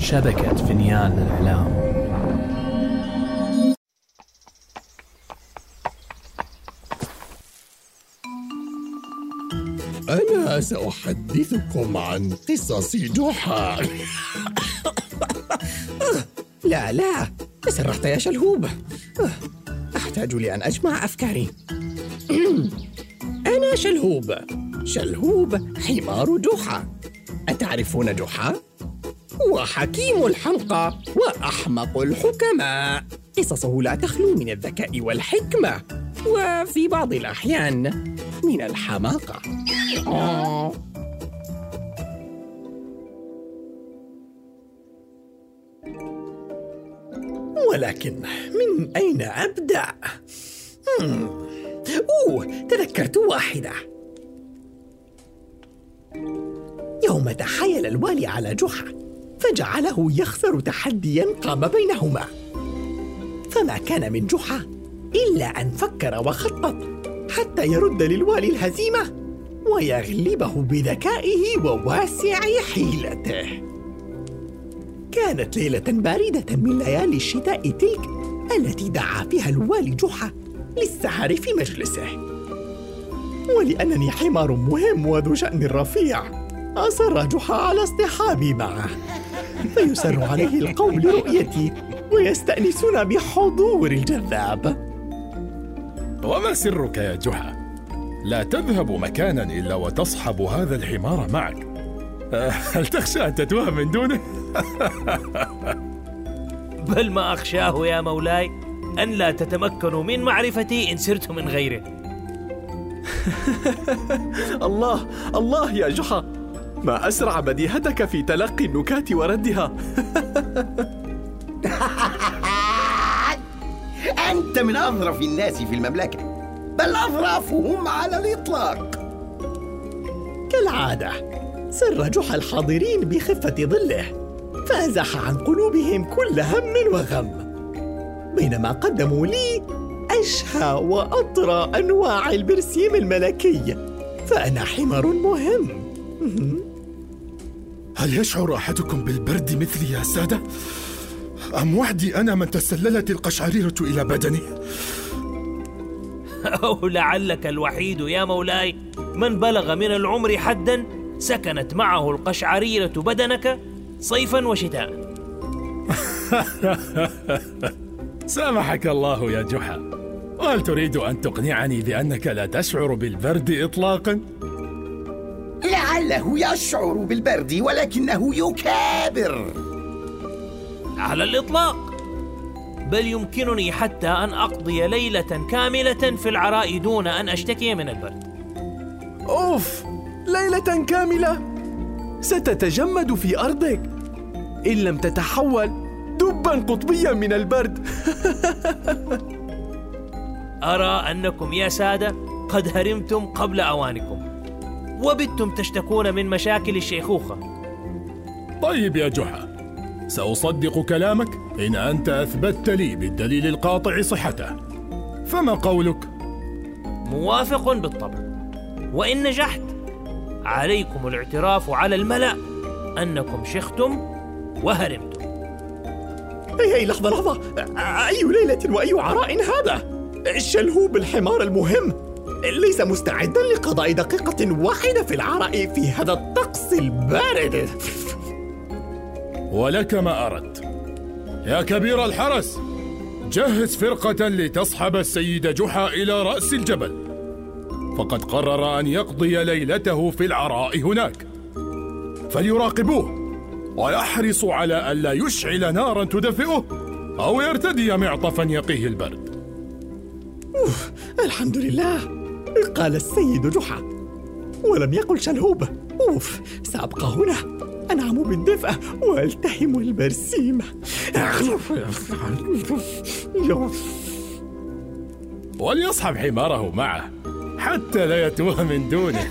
شبكة فنيان الإعلام أنا سأحدثكم عن قصص جحا. لا لا تسرحت يا شلهوب. أحتاج لأن أجمع أفكاري. أنا شلهوب شلهوب حمار جحا. أتعرفون جحا؟ هو حكيم الحمقى وأحمق الحكماء. قصصه لا تخلو من الذكاء والحكمة وفي بعض الأحيان من الحماقة. ولكن من أين أبدأ؟ أوه تذكرت واحدة. يوم تحايل الوالي على جحا فجعله يخسر تحديا قام بينهما. فما كان من جحا إلا أن فكر وخطط حتى يرد للوالي الهزيمة ويغلبه بذكائه وواسع حيلته. كانت ليلة باردة من ليالي الشتاء تلك التي دعا فيها الوالي جحا للسهر في مجلسه. ولأنني حمار مهم وذو شأن رفيع أصر جحا على اصطحابي معه. فيسر عليه القوم لرؤيتي ويستأنسون بحضور الجذاب وما سرك يا جحا؟ لا تذهب مكانا إلا وتصحب هذا الحمار معك هل تخشى أن تتوه من دونه؟ بل ما أخشاه يا مولاي أن لا تتمكنوا من معرفتي إن سرت من غيره الله الله يا جحا ما أسرع بديهتك في تلقي النكات وردها. أنت من أظرف الناس في المملكة بل أظرافهم على الإطلاق. كالعادة سر جحا الحاضرين بخفة ظله فازح عن قلوبهم كل هم وغم. بينما قدموا لي أشهى وأطرى أنواع البرسيم الملكي فأنا حمار مهم. هل يشعر أحدكم بالبرد مثلي يا سادة؟ أم وحدي أنا من تسللت القشعريرة إلى بدني؟ أو لعلك الوحيد يا مولاي من بلغ من العمر حدا سكنت معه القشعريرة بدنك صيفا وشتاء سامحك الله يا جحا وهل تريد أن تقنعني بأنك لا تشعر بالبرد إطلاقا؟ لعله يشعر بالبرد ولكنه يكابر. على الإطلاق. بل يمكنني حتى أن أقضي ليلة كاملة في العراء دون أن أشتكي من البرد. أوف ليلة كاملة؟ ستتجمد في أرضك. إن لم تتحول دبا قطبيا من البرد. أرى أنكم يا سادة قد هرمتم قبل أوانكم. وبتم تشتكون من مشاكل الشيخوخة. طيب يا جحا سأصدق كلامك إن أنت أثبتت لي بالدليل القاطع صحته. فما قولك؟ موافق بالطبع. وإن نجحت عليكم الاعتراف على الملأ أنكم شختم وهرمتم. هي هي لحظة لحظة. أي ليلة وأي عراء هذا؟ الشلهوب الحمار المهم. ليس مستعدا لقضاء دقيقة واحدة في العراء في هذا الطقس البارد. ولك ما أردت. يا كبير الحرس جهز فرقة لتصحب السيد جحا إلى رأس الجبل. فقد قرر أن يقضي ليلته في العراء هناك. فليراقبوه ويحرصوا على ألا يشعل نارا تدفئه أو يرتدي معطفا يقيه البرد. أوف الحمد لله. قال السيد جحا. ولم يقل شلهوب. أوف سأبقى هنا. أنعم بالدفء وألتهم البرسيم. وليصحب حماره معه حتى لا يتوه من دونه.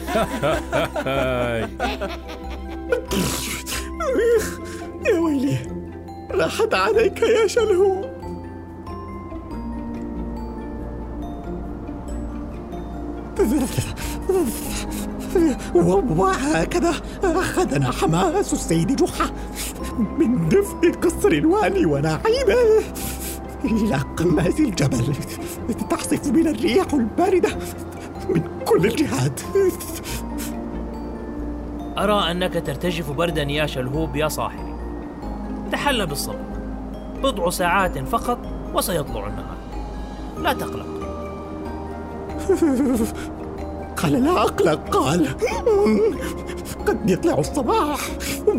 يا ويلي راحت عليك يا شلهوب. وهكذا أخذنا حماس السيد جحا من دفء قصر الوالي ونعيمه. إلى قمة الجبل تعصف بنا الرياح الباردة من كل الجهات. أرى أنك ترتجف بردا يا شلهوب يا صاحبي. تحلى بالصبر. بضع ساعات فقط وسيطلع النهار. لا تقلق. قال لا أقلق قال. قد يطلع الصباح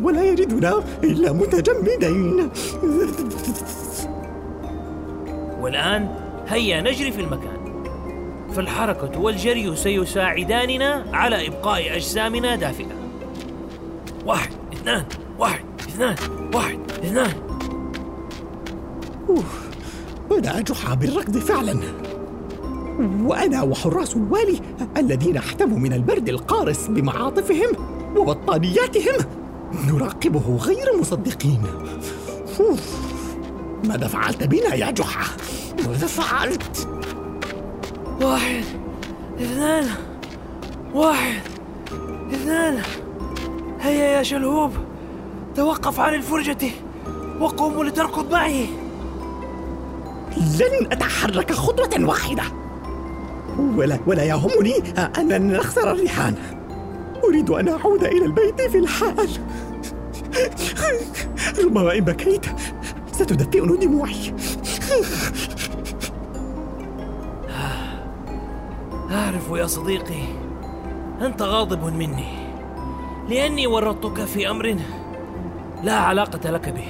ولا يجدنا إلا متجمدين. والآن هيا نجري في المكان. فالحركة والجري سيساعداننا على إبقاء أجسامنا دافئة. واحد اثنان واحد اثنان واحد اثنان. بدأ جحا بالركض فعلا. وأنا وحراس الوالي الذين احتموا من البرد القارس بمعاطفهم وبطانياتهم نراقبه غير مصدقين. ماذا فعلت بنا يا جحا؟ ماذا فعلت؟ واحد اثنان واحد اثنان هيا يا شلهوب توقف عن الفرجة وقوم لتركض معي لن أتحرك خطوة واحدة ولا ولا يهمني أن نخسر الرهان أريد أن أعود إلى البيت في الحال ربما إن بكيت ستدفئني دموعي. أعرف يا صديقي أنت غاضب مني. لأني ورطتك في أمر لا علاقة لك به.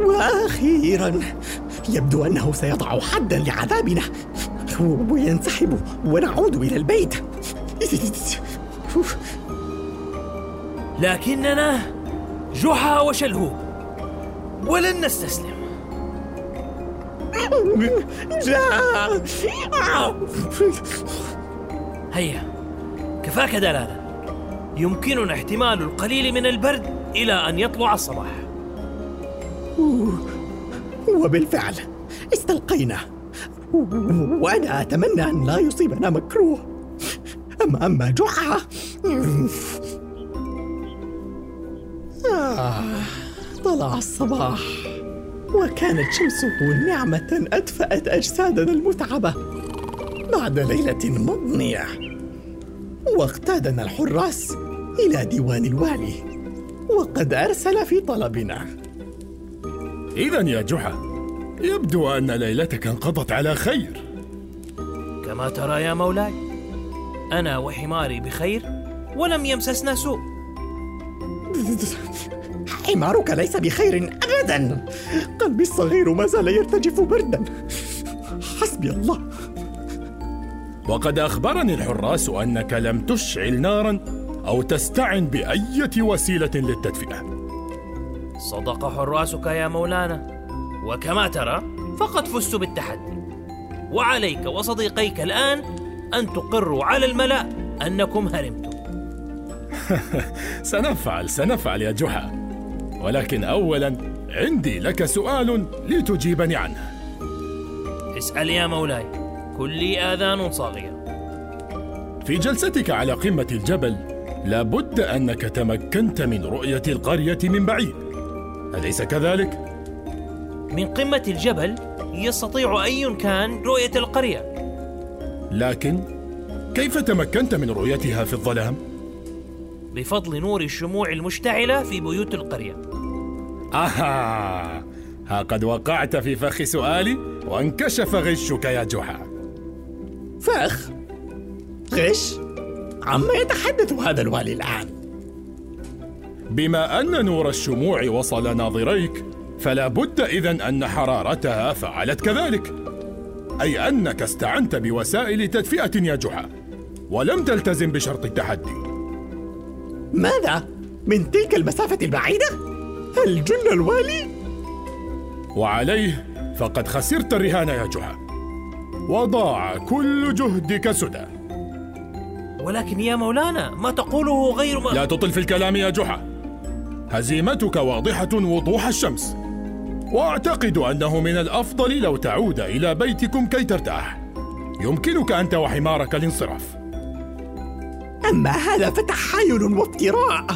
وأخيرا يبدو أنه سيضع حدا لعذابنا. وينسحب ونعود إلى البيت. لكننا جحا وشلهوب ولن نستسلم. لا هيا. كفاك دلالا يمكننا احتمال القليل من البرد إلى أن يطلع الصباح. وبالفعل استلقينا وأنا أتمنى أن لا يصيبنا مكروه. أما أما جحا آه طلع الصباح. وكانت شمسه نعمة أدفأت أجسادنا المتعبة. بعد ليلة مضنية. واقتادنا الحراس إلى ديوان الوالي. وقد أرسل في طلبنا. إذا يا جحا يبدو أن ليلتك انقضت على خير. كما ترى يا مولاي أنا وحماري بخير ولم يمسسنا سوء. حمارك ليس بخير أبدا. قلبي الصغير ما زال يرتجف بردا. حسبي الله. وقد أخبرني الحراس أنك لم تشعل نارا أو تستعن بأية وسيلة للتدفئة. صدق حراسك يا مولانا. وكما ترى فقد فزت بالتحدي. وعليك وصديقيك الآن أن تقروا على الملأ أنكم هرمتم. سنفعل سنفعل يا جحا ولكن أولا عندي لك سؤال لتجيبني عنه. اسأل يا مولاي. كلي آذان صاغية. في جلستك على قمة الجبل لابد أنك تمكنت من رؤية القرية من بعيد. أليس كذلك؟ من قمة الجبل يستطيع أي كان رؤية القرية. لكن كيف تمكنت من رؤيتها في الظلام؟ بفضل نور الشموع المشتعلة في بيوت القرية. آها ها قد وقعت في فخ سؤالي وانكشف غشك يا جحا. فخ؟ غش؟ عما يتحدث هذا الوالي الآن؟ بما أن نور الشموع وصل ناظريك فلا بد إذن أن حرارتها فعلت كذلك أي أنك استعنت بوسائل تدفئة يا جحا ولم تلتزم بشرط التحدي ماذا؟ من تلك المسافة البعيدة؟ هل جن الوالي؟ وعليه فقد خسرت الرهان يا جحا وضاع كل جهدك سدى ولكن يا مولانا ما تقوله غير ما لا تطل في الكلام يا جحا هزيمتك واضحة وضوح الشمس. واعتقد أنه من الأفضل لو تعود إلى بيتكم كي ترتاح. يمكنك انت وحمارك الانصراف. أما هذا فتحايل وافتراء.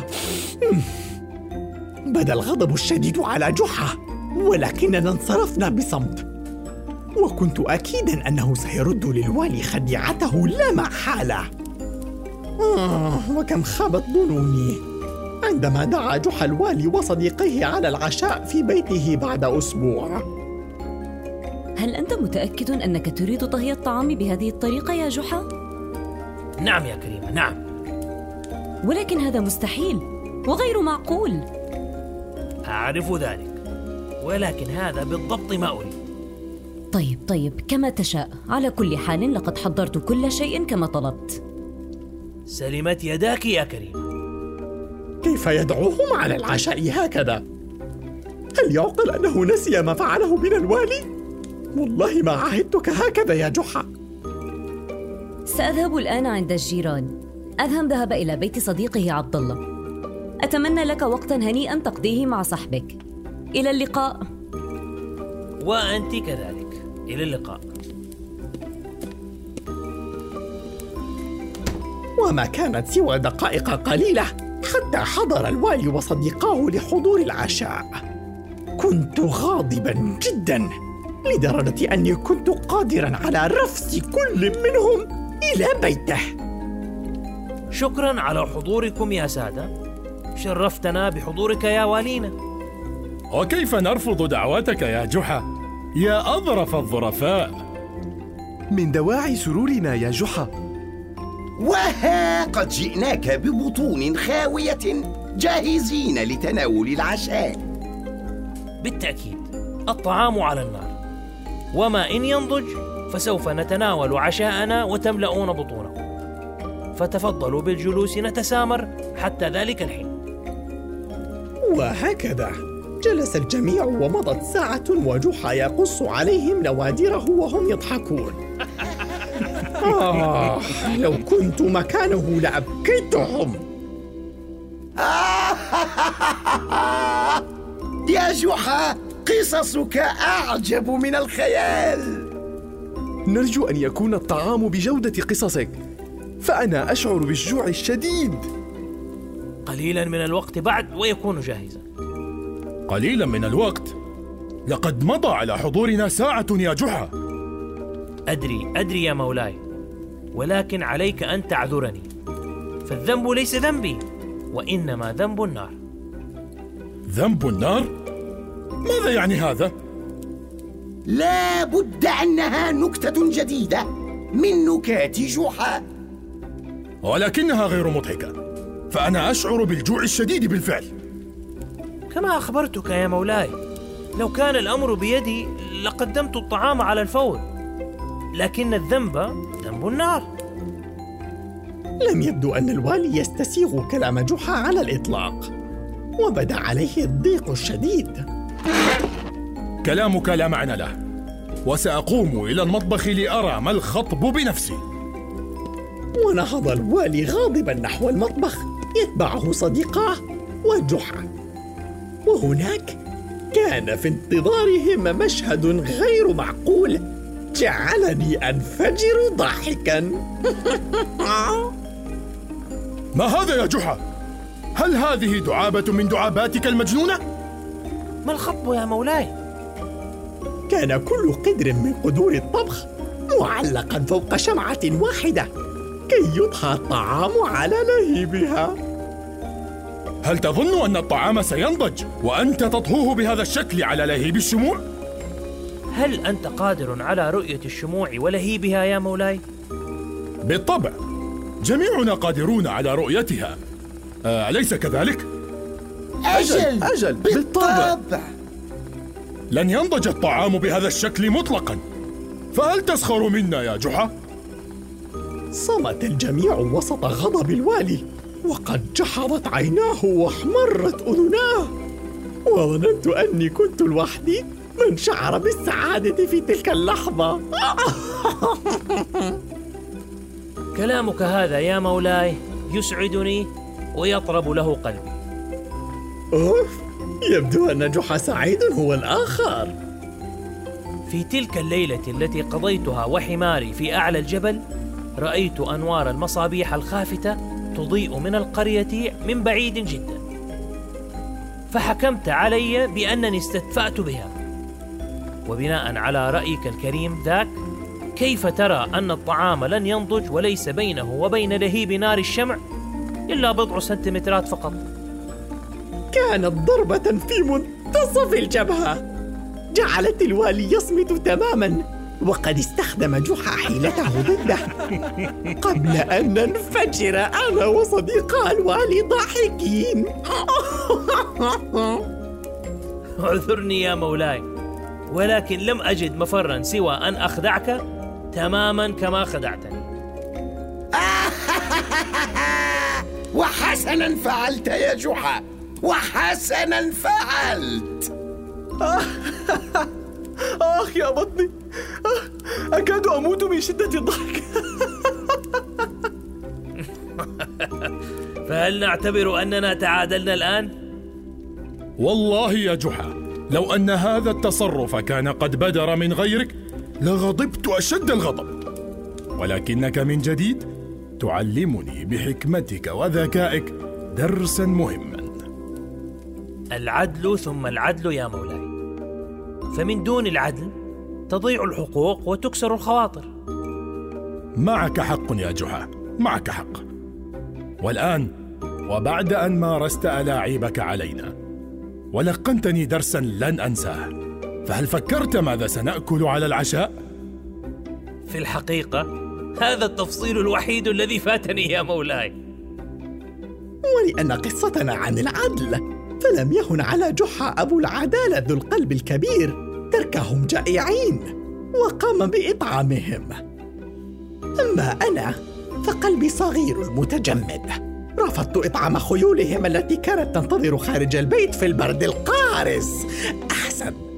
بدا الغضب الشديد على جحا ولكننا انصرفنا بصمت. وكنت أكيدا أنه سيرد للوالي خديعته لا محالة. آه وكم خابت ظنوني عندما دعا جحا الوالي وصديقيه على العشاء في بيته بعد أسبوع. هل أنت متأكد أنك تريد طهي الطعام بهذه الطريقة يا جحا؟ نعم يا كريمة نعم. ولكن هذا مستحيل وغير معقول. أعرف ذلك ولكن هذا بالضبط ما أريد. طيب طيب كما تشاء. على كل حال لقد حضرت كل شيء كما طلبت. سلمت يداك يا كريم كيف يدعوهم على العشاء هكذا؟ هل يعقل أنه نسي ما فعله من الوالي؟ والله ما عهدتك هكذا يا جحا. سأذهب الآن عند الجيران. أذهب ذهب إلى بيت صديقه عبد الله أتمنى لك وقتا هنيئا تقضيه مع صاحبك. إلى اللقاء. وأنت كذلك. إلى اللقاء. وما كانت سوى دقائق قليلة. حتى حضر الوالي وصديقاه لحضور العشاء. كنت غاضبا جدا لدرجة أني كنت قادرا على رفس كل منهم إلى بيته. شكرا على حضوركم يا سادة. شرفتنا بحضورك يا والينا. وكيف نرفض دعوتك يا جحا؟ يا أظرف الظرفاء. من دواعي سرورنا يا جحا وها قد جئناك ببطون خاوية جاهزين لتناول العشاء. بالتأكيد الطعام على النار. وما إن ينضج فسوف نتناول عشاءنا وتملؤون بطونكم. فتفضلوا بالجلوس نتسامر حتى ذلك الحين. وهكذا جلس الجميع ومضت ساعة وجحا يقص عليهم نوادره وهم يضحكون. آه لو كنت مكانه لأبكيتهم. يا جحا قصصك أعجب من الخيال. نرجو أن يكون الطعام بجودة قصصك فأنا أشعر بالجوع الشديد. قليلا من الوقت بعد ويكون جاهزا. قليلا من الوقت. لقد مضى على حضورنا ساعة يا جحا. أدري أدري يا مولاي. ولكن عليك أن تعذرني. فالذنب ليس ذنبي وإنما ذنب النار. ذنب النار؟ ماذا يعني هذا؟ لا بد أنها نكتة جديدة من نكات جحا. ولكنها غير مضحكة فأنا أشعر بالجوع الشديد بالفعل. كما أخبرتك يا مولاي لو كان الأمر بيدي لقدمت الطعام على الفور. لكن الذنب ذنب النار لم يبدو أن الوالي يستسيغ كلام جحا على الإطلاق وبدأ عليه الضيق الشديد. كلامك لا معنى له وسأقوم إلى المطبخ لأرى ما الخطب بنفسي. ونهض الوالي غاضبا نحو المطبخ يتبعه صديقاه وجحا. وهناك كان في انتظارهم مشهد غير معقول جعلني أنفجر ضحكا ما هذا يا جحا؟ هل هذه دعابة من دعاباتك المجنونة؟ ما الخطب يا مولاي؟ كان كل قدر من قدور الطبخ معلقا فوق شمعة واحدة كي يطهى الطعام على لهيبها هل تظن أن الطعام سينضج وأنت تطهوه بهذا الشكل على لهيب الشموع؟ هل أنت قادر على رؤية الشموع ولهيبها يا مولاي؟ بالطبع. جميعنا قادرون على رؤيتها. آه، أليس كذلك؟ أجل. أجل. بالطبع. لن ينضج الطعام بهذا الشكل مطلقا. فهل تسخر منا يا جحا؟ صمت الجميع وسط غضب الوالي وقد جحظت عيناه واحمرت أذناه. وظننت أني كنت لوحدي. من شعر بالسعادة في تلك اللحظة. كلامك هذا يا مولاي يسعدني ويطرب له قلبي. أوف يبدو أن جحا سعيد هو الآخر. في تلك الليلة التي قضيتها وحماري في أعلى الجبل رأيت أنوار المصابيح الخافتة تضيء من القرية من بعيد جدا. فحكمت علي بأنني استدفأت بها. وبناء على رأيك الكريم ذاك كيف ترى أن الطعام لن ينضج وليس بينه وبين لهيب نار الشمع؟ إلا بضع سنتيمترات فقط. كانت ضربة في منتصف الجبهة. جعلت الوالي يصمت تماما وقد استخدم جحا حيلته ضده. قبل أن ننفجر أنا وصديقا الوالي ضاحكين. اعذرني يا مولاي. ولكن لم أجد مفرا سوى أن أخدعك تماما كما خدعتني. وحسنا فعلت يا جحا وحسنا فعلت. آخ يا بطني. أكاد أموت من شدة الضحك. فهل نعتبر أننا تعادلنا الآن؟ والله يا جحا لو أن هذا التصرف كان قد بدر من غيرك لغضبت أشد الغضب. ولكنك من جديد تعلمني بحكمتك وذكائك درسا مهما. العدل ثم العدل يا مولاي. فمن دون العدل تضيع الحقوق وتكسر الخواطر. معك حق يا جحا معك حق. والآن وبعد أن مارست ألاعيبك علينا ولقنتني درسا لن أنساه. فهل فكرت ماذا سنأكل على العشاء؟ في الحقيقة هذا التفصيل الوحيد الذي فاتني يا مولاي. ولأن قصتنا عن العدل فلم يهن على جحا أبو العدالة ذو القلب الكبير تركهم جائعين وقام بإطعامهم. أما أنا فقلبي صغير متجمد. رفضت إطعام خيولهم التي كانت تنتظر خارج البيت في البرد القارس. أحسن